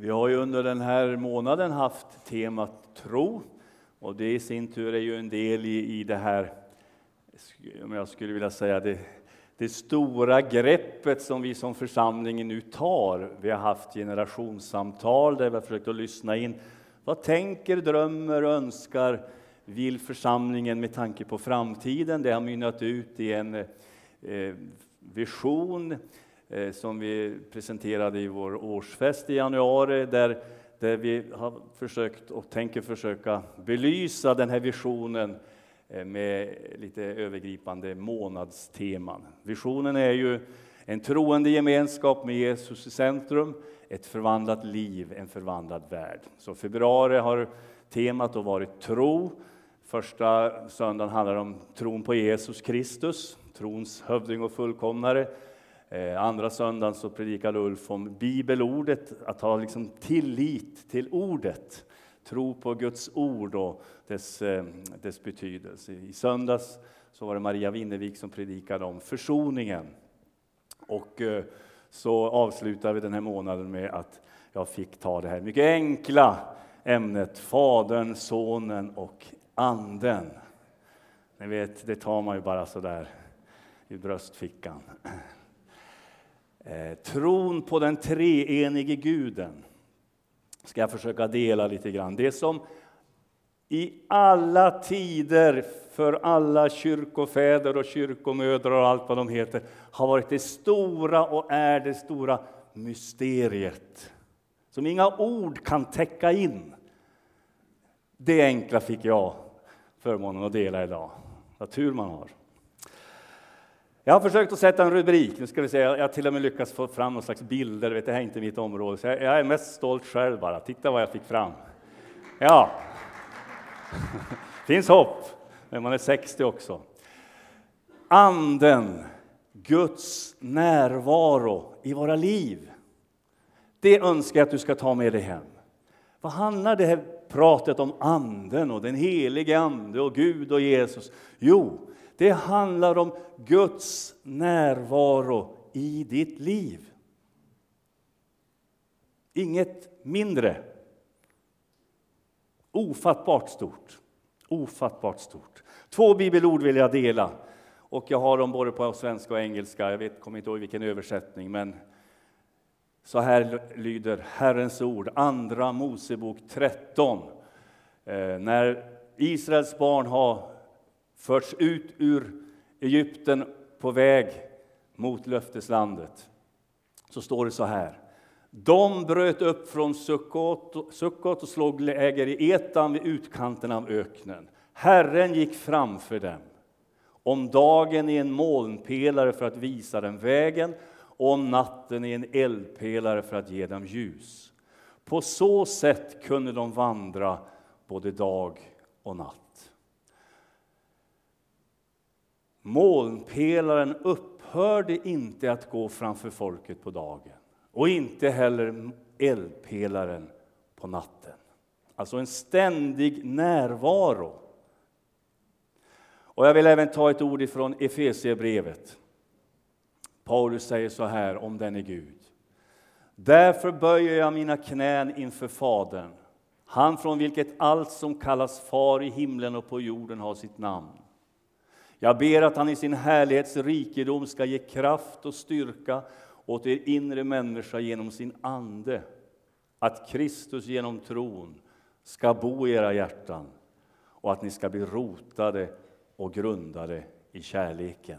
Vi har ju under den här månaden haft temat tro och det i sin tur är ju en del i, i det här, om jag skulle vilja säga det, det stora greppet som vi som församling nu tar. Vi har haft generationssamtal där vi har försökt att lyssna in. Vad tänker, drömmer, och önskar, vill församlingen med tanke på framtiden? Det har mynnat ut i en eh, vision Eh, som vi presenterade i vår årsfest i januari där, där vi har försökt och tänker försöka belysa den här visionen eh, med lite övergripande månadsteman. Visionen är ju en troende gemenskap med Jesus i centrum, ett förvandlat liv, en förvandlad värld. Så februari har temat då varit tro. Första söndagen handlar om tron på Jesus Kristus, trons hövding och fullkomnare. Eh, andra söndagen så predikade Ulf om bibelordet, att ha liksom tillit till ordet. Tro på Guds ord och dess, eh, dess betydelse. I söndags så var det Maria Winnevik som predikade om försoningen. Och eh, så avslutar vi den här månaden med att jag fick ta det här mycket enkla ämnet Fadern, Sonen och Anden. Ni vet, det tar man ju bara så där i bröstfickan. Eh, tron på den treenige guden ska jag försöka dela lite grann. Det som i alla tider för alla kyrkofäder och kyrkomödrar och allt vad de heter har varit det stora och är det stora mysteriet som inga ord kan täcka in. Det enkla fick jag förmånen att dela idag. Vad tur man har. Jag har försökt att sätta en rubrik. Nu ska vi se, jag har till och med lyckats få fram någon slags bilder. Vet, det här är inte mitt område, så jag är mest stolt själv bara. Titta vad jag fick fram. Ja, finns hopp när man är 60 också. Anden, Guds närvaro i våra liv. Det önskar jag att du ska ta med dig hem. Vad handlar det här pratet om anden och den helige ande och Gud och Jesus? Jo, det handlar om Guds närvaro i ditt liv. Inget mindre. Ofattbart stort. Ofattbart stort. Två bibelord vill jag dela. Och jag har dem både på svenska och engelska. Jag vet, kommer inte ihåg vilken översättning, men så här lyder Herrens ord, Andra Mosebok 13. Eh, när Israels barn har förts ut ur Egypten på väg mot löfteslandet, så står det så här. De bröt upp från Sukkot, och slog läger i Etan vid utkanten av öknen. Herren gick framför dem, om dagen i en molnpelare för att visa dem vägen och om natten i en eldpelare för att ge dem ljus. På så sätt kunde de vandra både dag och natt. Molnpelaren upphörde inte att gå framför folket på dagen och inte heller eldpelaren på natten. Alltså en ständig närvaro. Och jag vill även ta ett ord ifrån Efesierbrevet. Paulus säger så här om denne Gud. Därför böjer jag mina knän inför Fadern, han från vilket allt som kallas far i himlen och på jorden har sitt namn. Jag ber att han i sin härlighets rikedom ska ge kraft och styrka åt er inre människa genom sin ande, att Kristus genom tron ska bo i era hjärtan och att ni ska bli rotade och grundade i kärleken.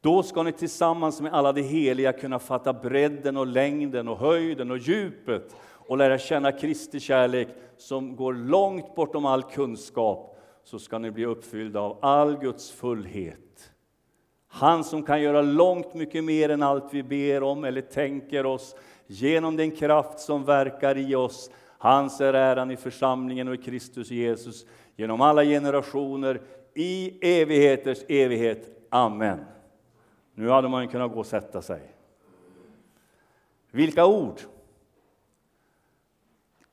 Då ska ni tillsammans med alla de heliga kunna fatta bredden och längden och höjden och djupet och lära känna Kristi kärlek som går långt bortom all kunskap så ska ni bli uppfyllda av all Guds fullhet. Han som kan göra långt mycket mer än allt vi ber om eller tänker oss genom den kraft som verkar i oss. Hans är äran i församlingen och i Kristus Jesus genom alla generationer i evigheters evighet. Amen. Nu hade man kunnat gå och sätta sig. Vilka ord!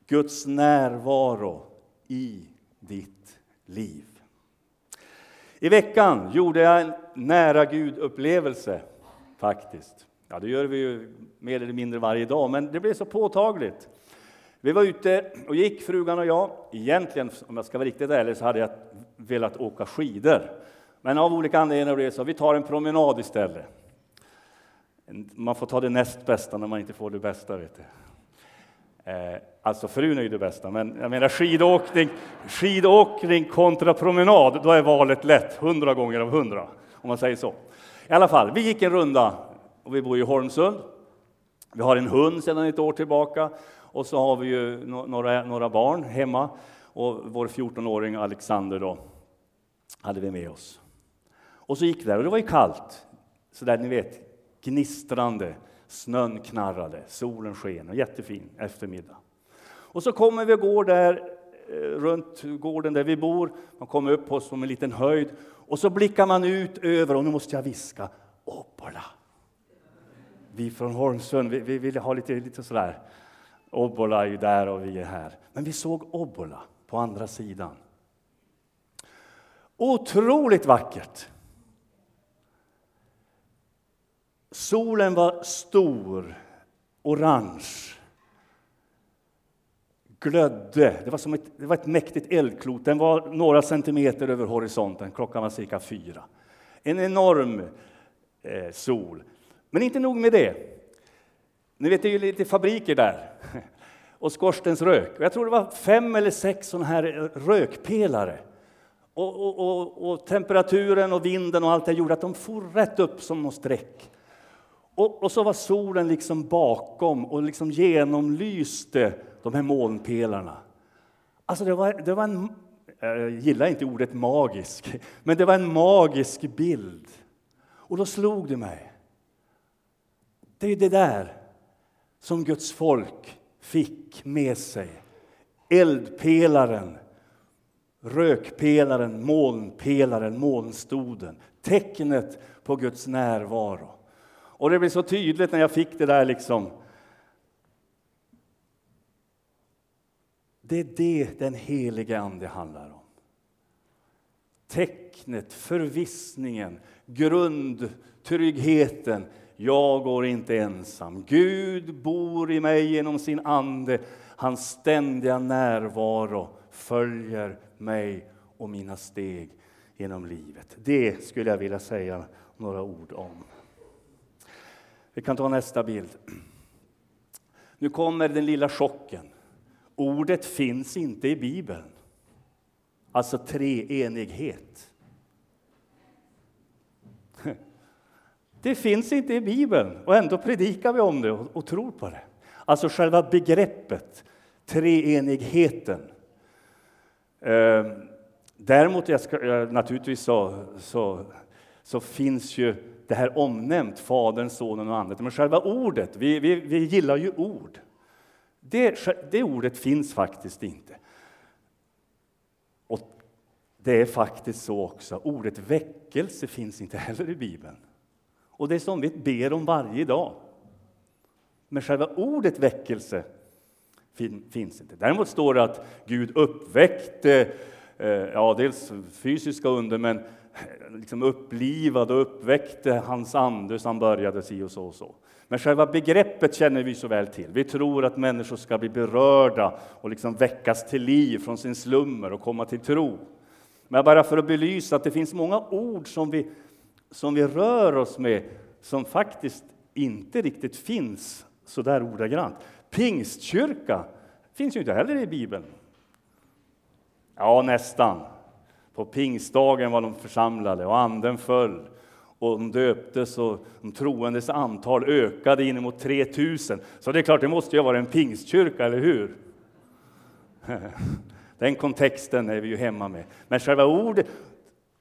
Guds närvaro i ditt liv. I veckan gjorde jag en nära Gud-upplevelse, faktiskt. Ja, det gör vi ju mer eller mindre varje dag, men det blev så påtagligt. Vi var ute och gick, frugan och jag. Egentligen, om jag ska vara riktigt ärlig, så hade jag velat åka skidor. Men av olika anledningar blev det så vi tar en promenad istället. Man får ta det näst bästa när man inte får det bästa. Vet du. Eh, alltså frun är ju det bästa, men jag menar skidåkning, skidåkning kontra promenad, då är valet lätt, hundra gånger av hundra, om man säger så. I alla fall, vi gick en runda och vi bor i Holmsund. Vi har en hund sedan ett år tillbaka och så har vi ju några, några barn hemma och vår 14-åring Alexander då hade vi med oss. Och så gick vi där och det var ju kallt, så där ni vet, gnistrande. Snön knarrade, solen sken, och jättefin eftermiddag. Och så kommer vi och går där eh, runt gården där vi bor. Man kommer upp på som en liten höjd och så blickar man ut över, och nu måste jag viska, Obbola. Vi från Holmsund, vi, vi ville ha lite, lite sådär. Obbola är ju där och vi är här. Men vi såg Obbola på andra sidan. Otroligt vackert! Solen var stor, orange, glödde. Det var, som ett, det var ett mäktigt eldklot. Den var några centimeter över horisonten. Klockan var cirka fyra. En enorm eh, sol. Men inte nog med det. Ni vet, det är ju lite fabriker där. Och skorstensrök. Jag tror det var fem eller sex sådana här eh, rökpelare. Och, och, och, och, temperaturen och vinden och allt det gjorde att de for rätt upp som något streck. Och, och, så var solen liksom bakom och liksom genomlyste de här molnpelarna. Alltså det var, det var en, jag gillar inte ordet magisk, men det var en magisk bild. Och då slog det mig. Det är det där som Guds folk fick med sig. Eldpelaren, rökpelaren, molnpelaren, molnstoden. Tecknet på Guds närvaro. Och det blev så tydligt när jag fick det där liksom. Det är det den helige Ande handlar om. Tecknet, förvissningen, grundtryggheten. Jag går inte ensam. Gud bor i mig genom sin Ande. Hans ständiga närvaro följer mig och mina steg genom livet. Det skulle jag vilja säga några ord om. Vi kan ta nästa bild. Nu kommer den lilla chocken. Ordet finns inte i Bibeln. Alltså treenighet. Det finns inte i Bibeln och ändå predikar vi om det och, tror på det. Alltså själva begreppet, treenigheten. Ehm, däremot, jag ska, naturligtvis så, så, så finns ju det här omnämnt, Fadern, Sonen och Anden. Men själva ordet, vi, vi, vi gillar ju ord. Det, det ordet finns faktiskt inte. Och det är faktiskt så också, ordet väckelse finns inte heller i Bibeln. Och det är som vi ber om varje dag. Men själva ordet väckelse fin, finns inte. Däremot står det att Gud uppväckte, eh, ja, dels fysiska under, men liksom upplivade och uppväckte hans ande så han började si och så och så. Men själva begreppet känner vi så väl till. Vi tror att människor ska bli berörda och liksom väckas till liv från sin slummer och komma till tro. Men bara för att belysa att det finns många ord som vi, som vi rör oss med som faktiskt inte riktigt finns så där ordagrant. Pingstkyrka finns ju inte heller i Bibeln. Ja, nästan. På pingstdagen var de församlade och anden föll och de döptes och de troendes antal ökade inemot 3000. Så det är klart, det måste ju vara en pingstkyrka, eller hur? Den kontexten är vi ju hemma med. Men själva ordet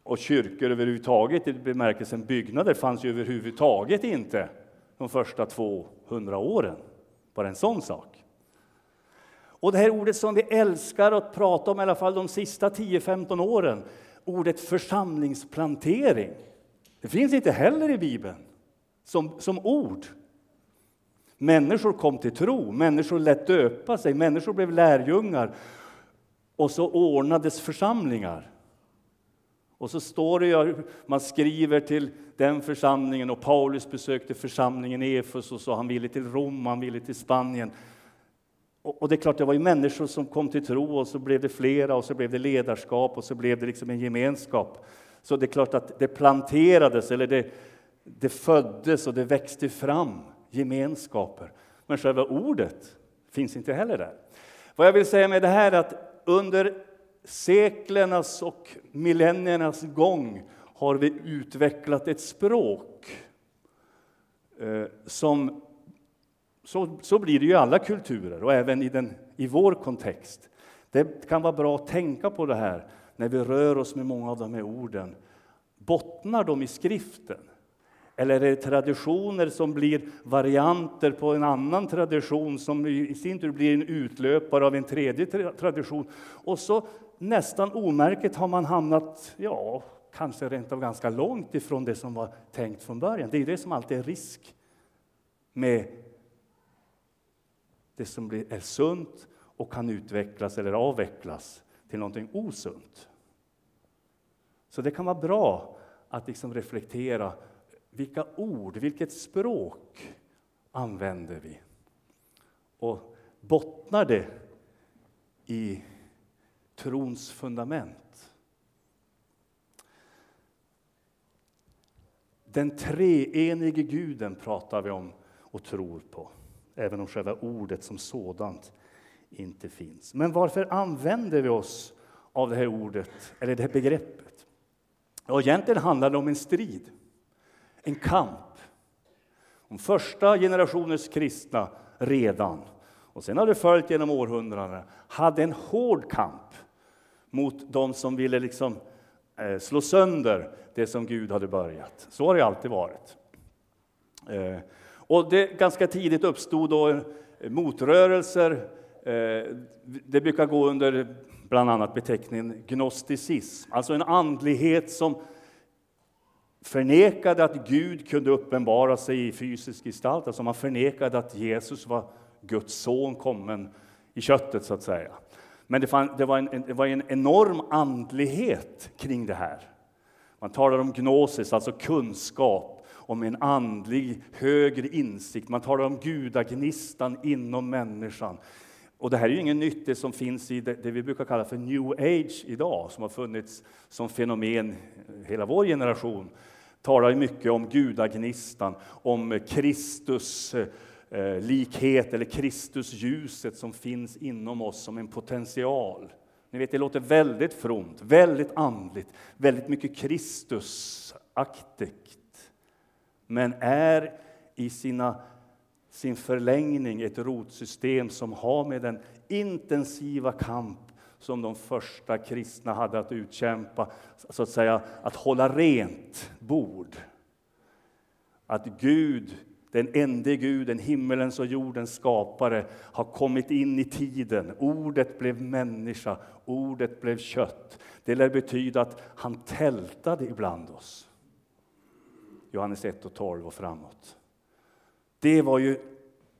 och kyrkor överhuvudtaget i bemärkelsen byggnader fanns ju överhuvudtaget inte de första 200 åren. Bara en sån sak. Och det här ordet som vi älskar att prata om i alla fall de sista 10-15 åren, ordet församlingsplantering, det finns inte heller i Bibeln som, som ord. Människor kom till tro, människor lät döpa sig, människor blev lärjungar och så ordnades församlingar. Och så står det ju, man skriver till den församlingen och Paulus besökte församlingen i Efesos och han ville till Rom, han ville till Spanien. Och, det är klart, det var ju människor som kom till tro och så blev det flera och så blev det ledarskap och så blev det liksom en gemenskap. Så det är klart att det planterades, eller det, det föddes och det växte fram gemenskaper. Men själva ordet finns inte heller där. Vad jag vill säga med det här är att under seklernas och millenniernas gång har vi utvecklat ett språk eh, som så, så blir det ju i alla kulturer och även i, den, i vår kontext. Det kan vara bra att tänka på det här när vi rör oss med många av de här orden. Bottnar de i skriften? Eller är det traditioner som blir varianter på en annan tradition som i sin tur blir en utlöpare av en tredje tradition? Och så nästan omärket har man hamnat, ja, kanske rent av ganska långt ifrån det som var tänkt från början. Det är det som alltid är risk med det som är sunt och kan utvecklas eller avvecklas till någonting osunt. Så det kan vara bra att liksom reflektera vilka ord, vilket språk använder vi? Och bottnar det i trons fundament? Den treenige guden pratar vi om och tror på, även om själva ordet som sådant inte finns. Men varför använder vi oss av det här ordet, eller det här begreppet? Ja, egentligen handlar det om en strid en kamp. Om första generationens kristna redan, och sen har det följt genom århundraden, hade en hård kamp mot de som ville liksom eh, slå sönder det som Gud hade börjat. Så har det alltid varit. Eh, och det ganska tidigt uppstod då motrörelser. Eh, det brukar gå under bland annat beteckningen gnosticism, alltså en andlighet som förnekade att Gud kunde uppenbara sig i fysisk gestalt. Alltså man förnekade att Jesus var Guds son kommen i köttet, så att säga. Men det, fann, det, var en, det var en enorm andlighet kring det här. Man talar om gnosis, alltså kunskap, om en andlig högre insikt. Man talar om gudagnistan inom människan. Och det här är ju inget nytt, det som finns i det, det, vi brukar kalla för new age idag, som har funnits som fenomen hela vår generation talar mycket om gudagnistan, om Kristus eh, likhet eller Kristusljuset som finns inom oss som en potential. Ni vet, det låter väldigt fromt, väldigt andligt, väldigt mycket Kristusaktigt. Men är i sina, sin förlängning ett rotsystem som har med den intensiva kamp som de första kristna hade att utkämpa, så att säga att hålla rent bord. Att Gud, den ende Guden, himmelens och jordens skapare, har kommit in i tiden. Ordet blev människa, ordet blev kött. Det lär betyda att han tältade ibland oss. Johannes 1 och 12 och framåt. Det var ju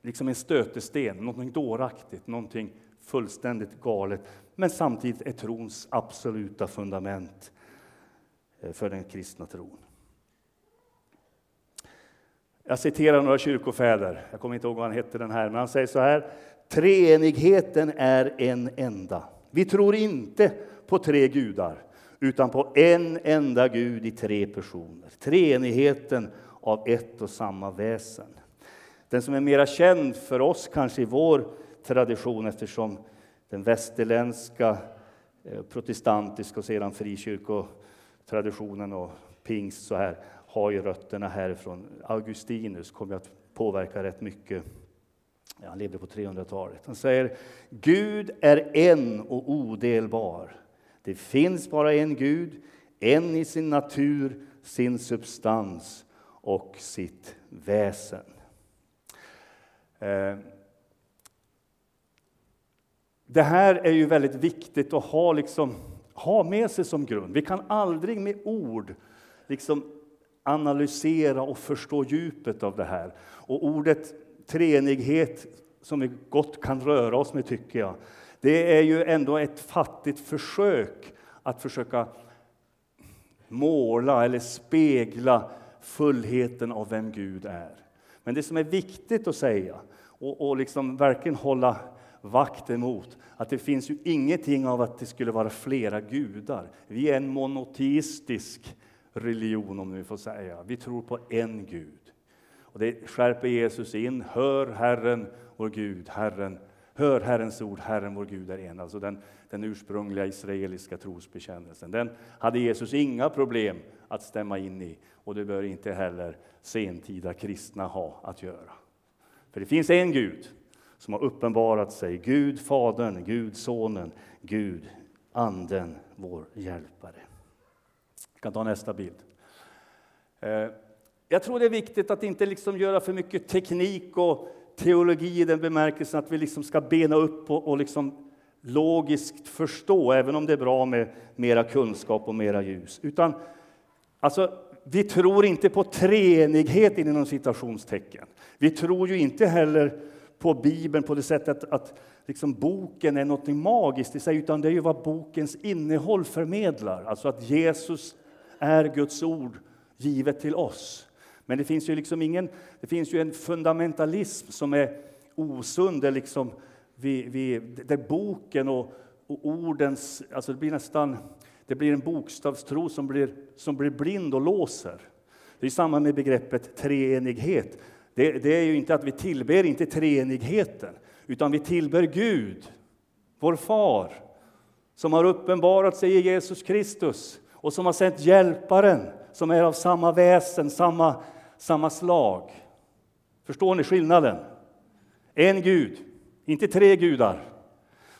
liksom en stötesten, någonting dåraktigt, någonting fullständigt galet, men samtidigt är trons absoluta fundament eh, för den kristna tron. Jag citerar några kyrkofäder, jag kommer inte ihåg vad han hette den här, men han säger så här. Treenigheten är en enda. Vi tror inte på tre gudar, utan på en enda Gud i tre personer. Treenigheten av ett och samma väsen. Den som är mera känd för oss, kanske i vår tradition eftersom den västerländska eh, protestantiska och sedan frikyrkotraditionen och pingst så här har ju rötterna härifrån. Augustinus kommer att påverka rätt mycket. Han levde på 300-talet. Han säger Gud är en och odelbar. Det finns bara en Gud, en i sin natur, sin substans och sitt väsen. Eh, det här är ju väldigt viktigt att ha, liksom, ha med sig som grund. Vi kan aldrig med ord liksom analysera och förstå djupet av det här. Och ordet treenighet, som vi gott kan röra oss med, tycker jag, det är ju ändå ett fattigt försök att försöka måla eller spegla fullheten av vem Gud är. Men det som är viktigt att säga och, och liksom verkligen hålla vakt emot att det finns ju ingenting av att det skulle vara flera gudar. Vi är en monoteistisk religion, om vi får säga. Vi tror på en Gud. Och det skärper Jesus in. Hör Herren, vår Gud, Herren. Hör Herrens ord, Herren vår Gud är en. Alltså den, den ursprungliga israeliska trosbekännelsen. Den hade Jesus inga problem att stämma in i. Och det bör inte heller sentida kristna ha att göra. För det finns en Gud som har uppenbarat sig. Gud Fadern, Gud Sonen, Gud Anden, vår hjälpare. Vi kan ta nästa bild. Eh, jag tror det är viktigt att inte liksom göra för mycket teknik och teologi i den bemärkelsen att vi liksom ska bena upp och, och liksom logiskt förstå, även om det är bra med mera kunskap och mera ljus. Utan, alltså, vi tror inte på treenighet inom citationstecken. Vi tror ju inte heller på Bibeln på det sättet att liksom boken är något magiskt i sig, utan det är ju vad bokens innehåll förmedlar. Alltså att Jesus är Guds ord givet till oss. Men det finns ju liksom ingen, det finns ju en fundamentalism som är osund, där, liksom vi, vi, där boken och, och ordens, alltså det blir nästan, det blir en bokstavstro som blir, som blir blind och låser. Det är samma med begreppet treenighet. Det, det är ju inte att vi tillber inte treenigheten, utan vi tillber Gud, vår far, som har uppenbarat sig i Jesus Kristus och som har sänt hjälparen som är av samma väsen, samma, samma slag. Förstår ni skillnaden? En Gud, inte tre gudar.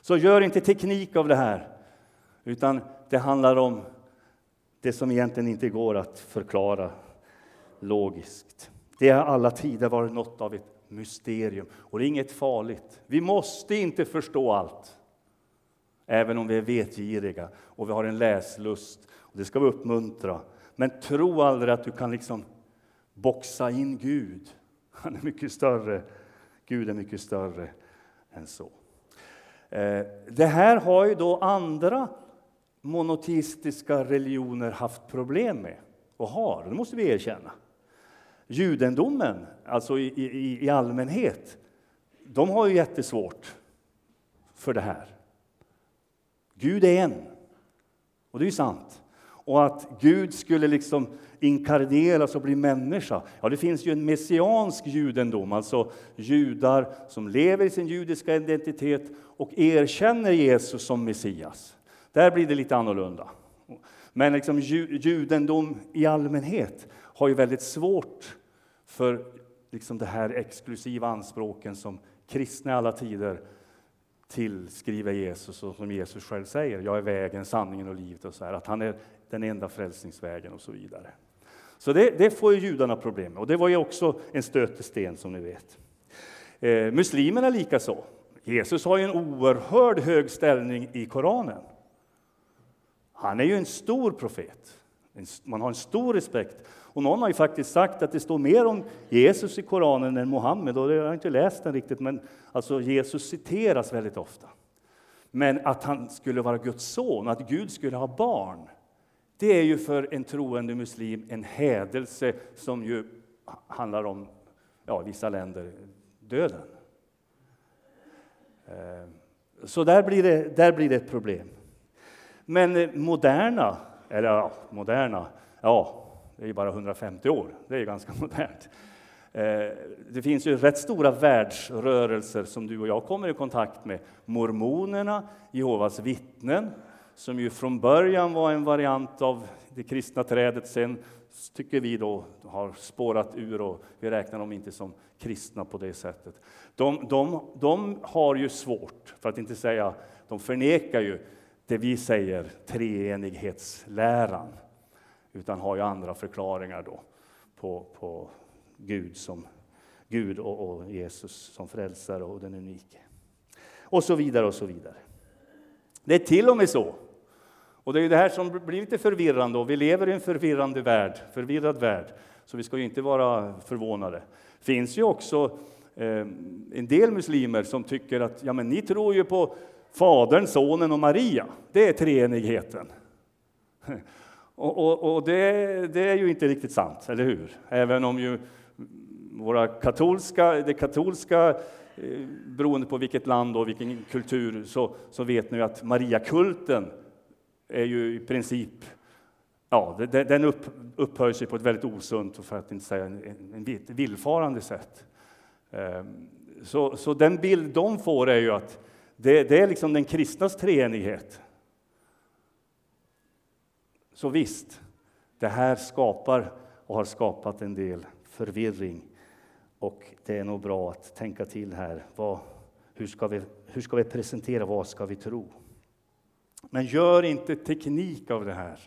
Så gör inte teknik av det här, utan det handlar om det som egentligen inte går att förklara logiskt. Det har alla tider varit något av ett mysterium och det är inget farligt. Vi måste inte förstå allt, även om vi är vetgiriga och vi har en läslust. Och det ska vi uppmuntra. Men tro aldrig att du kan liksom boxa in Gud. Han är mycket större. Gud är mycket större än så. Eh, det här har ju då andra monoteistiska religioner haft problem med och har, det måste vi erkänna. Judendomen, alltså i, i, i allmänhet, de har ju jättesvårt för det här. Gud är en, och det är ju sant. Och att Gud skulle liksom inkarneras och blir människa. Ja, det finns ju en messiansk judendom, alltså judar som lever i sin judiska identitet och erkänner Jesus som Messias. Där blir det lite annorlunda. Men liksom judendom i allmänhet har ju väldigt svårt för liksom det här exklusiva anspråken som kristna i alla tider tillskriver Jesus och som Jesus själv säger, jag är vägen, sanningen och livet och så här, att han är den enda frälsningsvägen och så vidare. Så det, det får ju judarna problem med och det var ju också en stötesten som ni vet. Eh, muslimerna likaså. Jesus har ju en oerhörd hög ställning i Koranen. Han är ju en stor profet. Man har en stor respekt. Och någon har ju faktiskt sagt att det står mer om Jesus i Koranen än Mohammed. Och jag har inte läst den riktigt, men alltså Jesus citeras väldigt ofta. Men att han skulle vara Guds son, att Gud skulle ha barn, det är ju för en troende muslim en hädelse som ju handlar om, ja, i vissa länder, döden. Eh, så där blir det, där blir det ett problem. Men eh, moderna, eller ja, moderna, ja, det är ju bara 150 år, det är ganska modernt. Eh, det finns ju rätt stora världsrörelser som du och jag kommer i kontakt med. Mormonerna, Jehovas vittnen, som ju från början var en variant av det kristna trädet. Sen tycker vi då har spårat ur och vi räknar dem inte som kristna på det sättet. De, de, de har ju svårt, för att inte säga, de förnekar ju det vi säger treenighetsläran, utan har ju andra förklaringar då på, på Gud som Gud och, och Jesus som frälsare och den unike. Och så vidare och så vidare. Det är till och med så, och det är det här som blir lite förvirrande, och vi lever i en förvirrande värld, förvirrad värld, så vi ska ju inte vara förvånade. Det finns ju också eh, en del muslimer som tycker att ja, men ni tror ju på Fadern, Sonen och Maria. Det är treenigheten. Och, och, och det, det, är ju inte riktigt sant, eller hur? Även om ju våra katolska, det katolska, Eh, beroende på vilket land och vilken kultur, så, så vet ni att Mariakulten är ju i princip Ja, den upp, upphöjer sig på ett väldigt osunt, och för att inte säga en, en villfarande sätt. Ehm, så, så den bild de får är ju att det, det är liksom den kristnas treenighet. Så visst, det här skapar och har skapat en del förvirring. Och det är nog bra att tänka till här. Vad, hur, ska vi, hur ska vi presentera? Vad ska vi tro? Men gör inte teknik av det här.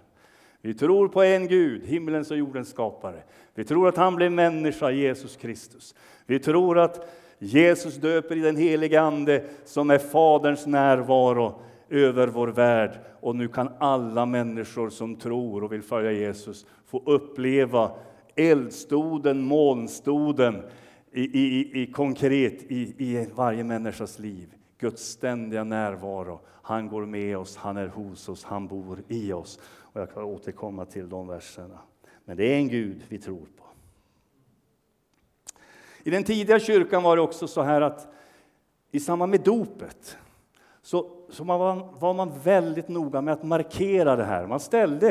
Vi tror på en Gud, himmelens och jordens skapare. Vi tror att han blev människa, Jesus Kristus. Vi tror att Jesus döper i den helige Ande som är Faderns närvaro över vår värld. Och nu kan alla människor som tror och vill följa Jesus få uppleva eldstoden, molnstoden i, i, i konkret i, i varje människas liv. Guds ständiga närvaro. Han går med oss, han är hos oss, han bor i oss. Och jag kan återkomma till de verserna. Men det är en Gud vi tror på. I den tidiga kyrkan var det också så här att i samband med dopet så, så man var, var, man väldigt noga med att markera det här. Man ställde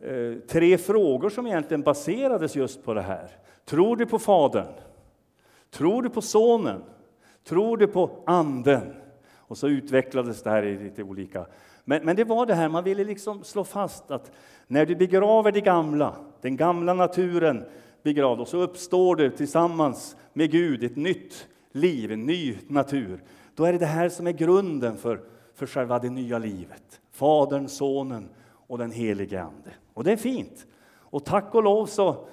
eh, tre frågor som egentligen baserades just på det här. Tror du på Fadern? Tror du på Sonen? Tror du på Anden? Och så utvecklades det här i lite olika... Men, men det var det här, man ville liksom slå fast att när du begraver det gamla, den gamla naturen begravd, och så uppstår det tillsammans med Gud ett nytt liv, en ny natur. Då är det det här som är grunden för, för själva det nya livet. Fadern, Sonen och den helige Ande. Och det är fint. Och tack och lov så,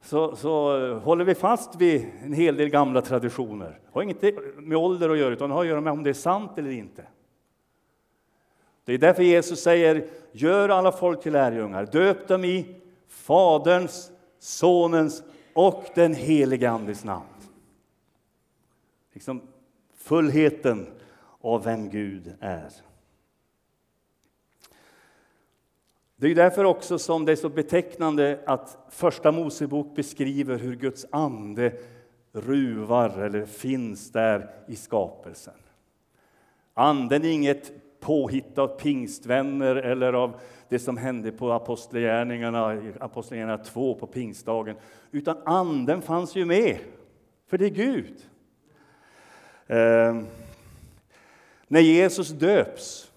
så, så eh, håller vi fast vid en hel del gamla traditioner. Det har inget med ålder att göra, utan det har att göra med om det är sant eller inte. Det är därför Jesus säger, gör alla folk till lärjungar, döp dem i Faderns, Sonens och den helige Andes namn. Liksom fullheten av vem Gud är. Det är därför också som det är så betecknande att Första Mosebok beskriver hur Guds ande ruvar eller finns där i skapelsen. Anden är inget påhitt av pingstvänner eller av det som hände på Apostlagärningarna, Apostlagärningarna 2 på pingstdagen, utan anden fanns ju med, för det är Gud. Eh, när Jesus döps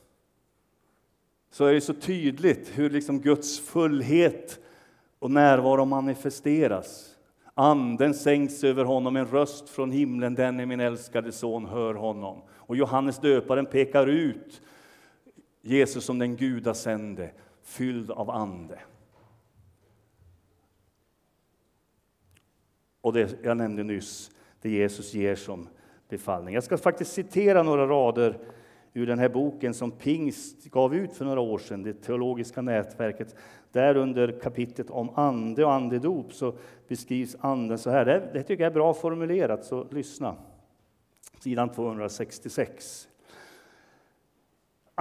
så är det så tydligt hur liksom Guds fullhet och närvaro manifesteras. Anden sänks över honom, en röst från himlen, den är min älskade son, hör honom. Och Johannes döparen pekar ut Jesus som den gudasände, fylld av ande. Och det jag nämnde nyss, det Jesus ger som befallning. Jag ska faktiskt citera några rader ur den här boken som Pingst gav ut för några år sedan, det teologiska nätverket. Där under kapitlet om ande och andedop så beskrivs anden så här. Det, det tycker jag är bra formulerat, så lyssna. Sidan 266.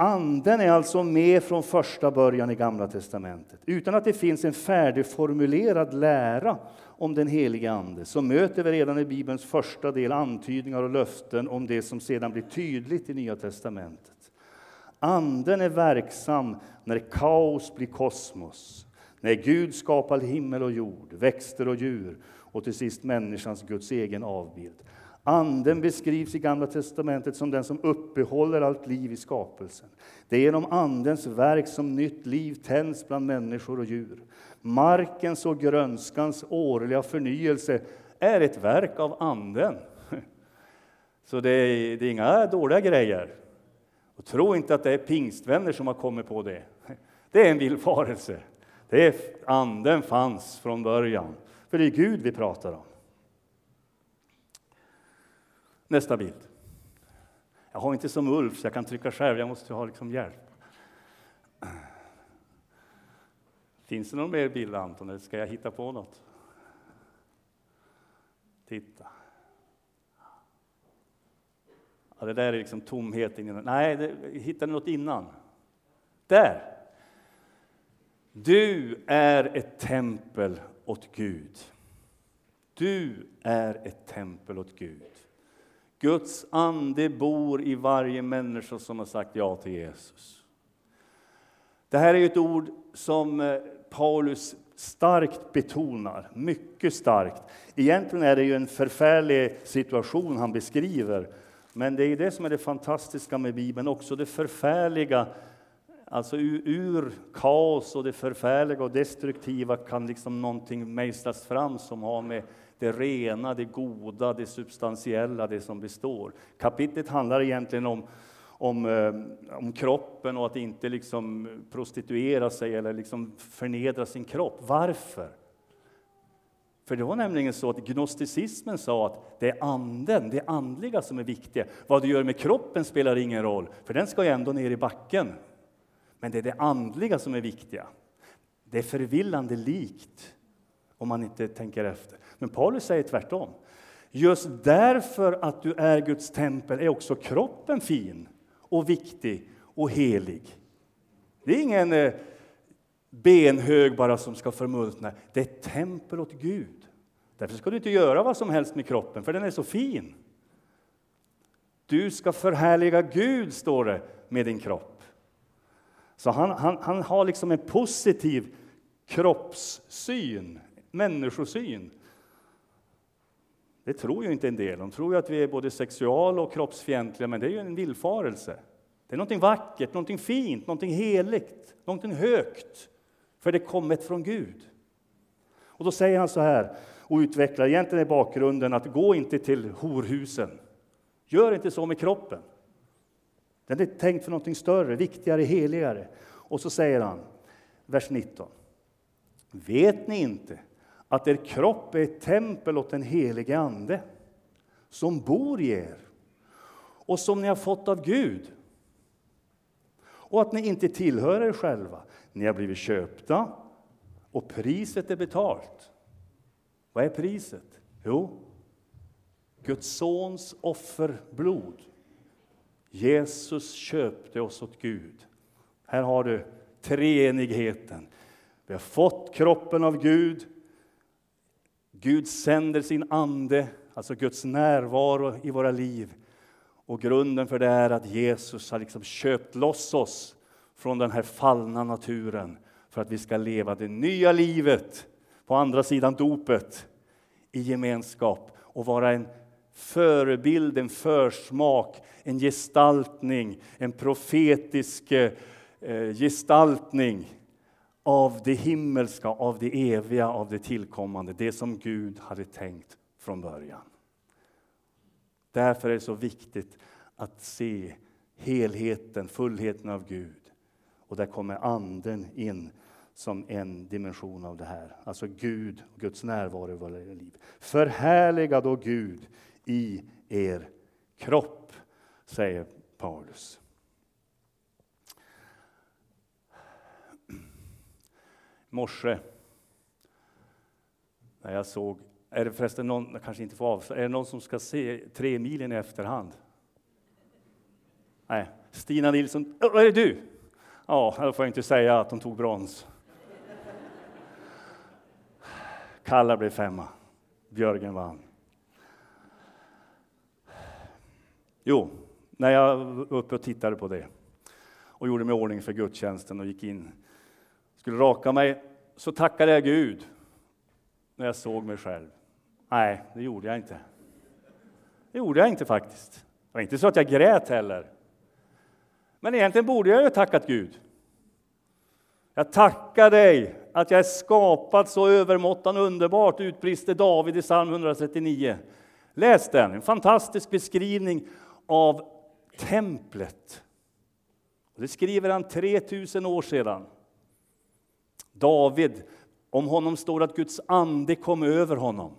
Anden är alltså med från första början i Gamla testamentet. Utan att det finns en färdigformulerad lära om den helige Ande så möter vi redan i Bibelns första del antydningar och löften om det som sedan blir tydligt i Nya testamentet. Anden är verksam när kaos blir kosmos, när Gud skapar himmel och jord, växter och djur och till sist människans, Guds egen avbild. Anden beskrivs i Gamla testamentet som den som uppehåller allt liv i skapelsen. Det är genom Andens verk som nytt liv tänds bland människor och djur. Markens och grönskans årliga förnyelse är ett verk av Anden. Så det är, det är inga dåliga grejer. Och tro inte att det är pingstvänner som har kommit på det. Det är en villfarelse. Det är, anden fanns från början. För det är Gud vi pratar om. Nästa bild. Jag har inte som Ulf, så jag kan trycka själv. Jag måste ha liksom hjälp. Finns det någon mer bild, Anton, eller ska jag hitta på något? Titta. Ja, det där är liksom tomheten. Nej, det, hittade något innan. Där! Du är ett tempel åt Gud. Du är ett tempel åt Gud. Guds ande bor i varje människa som har sagt ja till Jesus. Det här är ett ord som eh, Paulus starkt betonar, mycket starkt. Egentligen är det ju en förfärlig situation han beskriver, men det är det som är det fantastiska med Bibeln, också det förfärliga Alltså ur, ur, kaos och det förfärliga och destruktiva kan liksom någonting mejslas fram som har med det rena, det goda, det substantiella, det som består. Kapitlet handlar egentligen om, om, eh, om kroppen och att inte liksom prostituera sig eller liksom förnedra sin kropp. Varför? För det var nämligen så att gnosticismen sa att det är anden, det andliga som är viktigt. Vad du gör med kroppen spelar ingen roll, för den ska ju ändå ner i backen. Men det är det andliga som är viktiga. Det är förvillande likt om man inte tänker efter. Men Paulus säger tvärtom. Just därför att du är Guds tempel är också kroppen fin och viktig och helig. Det är ingen eh, benhög bara som ska förmultna. Det är ett tempel åt Gud. Därför ska du inte göra vad som helst med kroppen, för den är så fin. Du ska förhärliga Gud, står det, med din kropp. Så han, han, han har liksom en positiv kroppssyn, människosyn. Det tror ju inte en del. De tror ju att vi är både sexual och kroppsfientliga, men det är ju en villfarelse. Det är någonting vackert, någonting fint, någonting heligt, någonting högt, för det kommit från Gud. Och då säger han så här och utvecklar egentligen i bakgrunden att gå inte till horhusen. Gör inte så med kroppen. Den är tänkt för någonting större, viktigare, heligare. Och så säger han, vers 19. Vet ni inte att er kropp är ett tempel åt den helige Ande som bor i er och som ni har fått av Gud? Och att ni inte tillhör er själva. Ni har blivit köpta och priset är betalt. Vad är priset? Jo, Guds sons offerblod. Jesus köpte oss åt Gud. Här har du treenigheten. Vi har fått kroppen av Gud. Gud sänder sin ande, alltså Guds närvaro i våra liv. Och grunden för det är att Jesus har liksom köpt loss oss från den här fallna naturen för att vi ska leva det nya livet på andra sidan dopet i gemenskap och vara en förebild, en försmak, en gestaltning, en profetisk eh, gestaltning av det himmelska, av det eviga, av det tillkommande, det som Gud hade tänkt från början. Därför är det så viktigt att se helheten, fullheten av Gud. Och där kommer Anden in som en dimension av det här. Alltså Gud, och Guds närvaro i våra liv. Förhärliga då Gud i er kropp, säger Paulus. Morse när jag såg, är det förresten någon, jag kanske inte får av, är det någon som ska se tre milen i efterhand? Nej, Stina Nilsson, är det du? Ja, då får jag inte säga att hon tog brons. Kalla blev femma, Björgen vann. Jo, när jag var uppe och tittade på det och gjorde mig i ordning för gudstjänsten och gick in, skulle raka mig, så tackade jag Gud när jag såg mig själv. Nej, det gjorde jag inte. Det gjorde jag inte faktiskt. Det var inte så att jag grät heller. Men egentligen borde jag ju tackat Gud. Jag tackar dig att jag är skapad så övermåttan underbart, utbrister David i psalm 139. Läs den, en fantastisk beskrivning av templet. Det skriver han 3000 år sedan. David, om honom står att Guds ande kom över honom.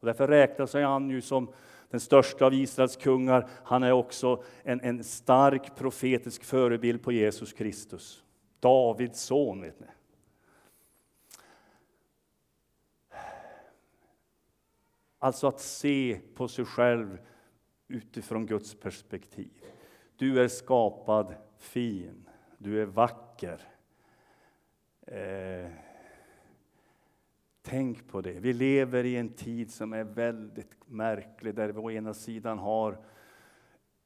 Och därför räknas han ju som den största av Israels kungar. Han är också en, en stark profetisk förebild på Jesus Kristus. Davids son, vet ni. Alltså att se på sig själv utifrån Guds perspektiv. Du är skapad fin, du är vacker. Eh, tänk på det. Vi lever i en tid som är väldigt märklig, där vi å ena sidan har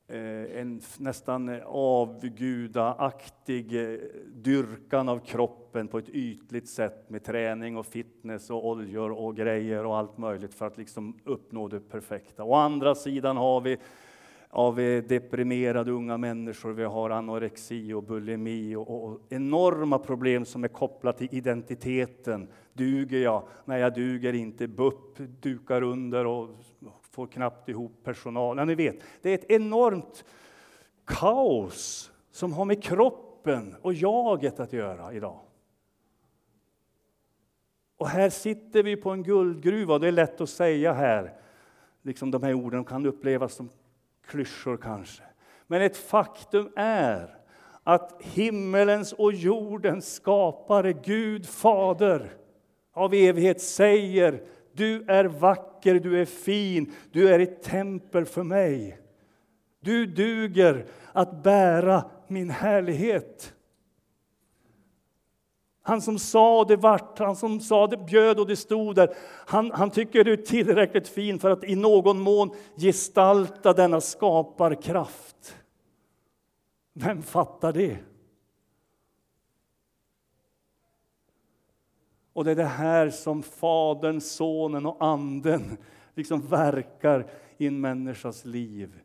eh, en nästan avgudaaktig eh, dyrkan av kroppen på ett ytligt sätt med träning och fitness och oljor och grejer och allt möjligt för att liksom uppnå det perfekta. Å andra sidan har vi av deprimerade unga människor, vi har anorexi och bulimi och, och, enorma problem som är kopplade till identiteten. Duger jag? Nej, jag duger inte. BUP dukar under och får knappt ihop personal. Ja, ni vet, det är ett enormt kaos som har med kroppen och jaget att göra idag. Och här sitter vi på en guldgruva, och det är lätt att säga här. Liksom de här orden kan upplevas som klyschor kanske. Men ett faktum är att himmelens och jordens skapare, Gud Fader av evighet säger du är vacker, du är fin, du är ett tempel för mig. Du duger att bära min härlighet. Han som sa det vart, han som sa det bjöd och det stod där. Han, han tycker du är tillräckligt fin för att i någon mån gestalta denna skaparkraft. Vem fattar det? Och det är det här som Fadern, Sonen och Anden liksom verkar i en människas liv.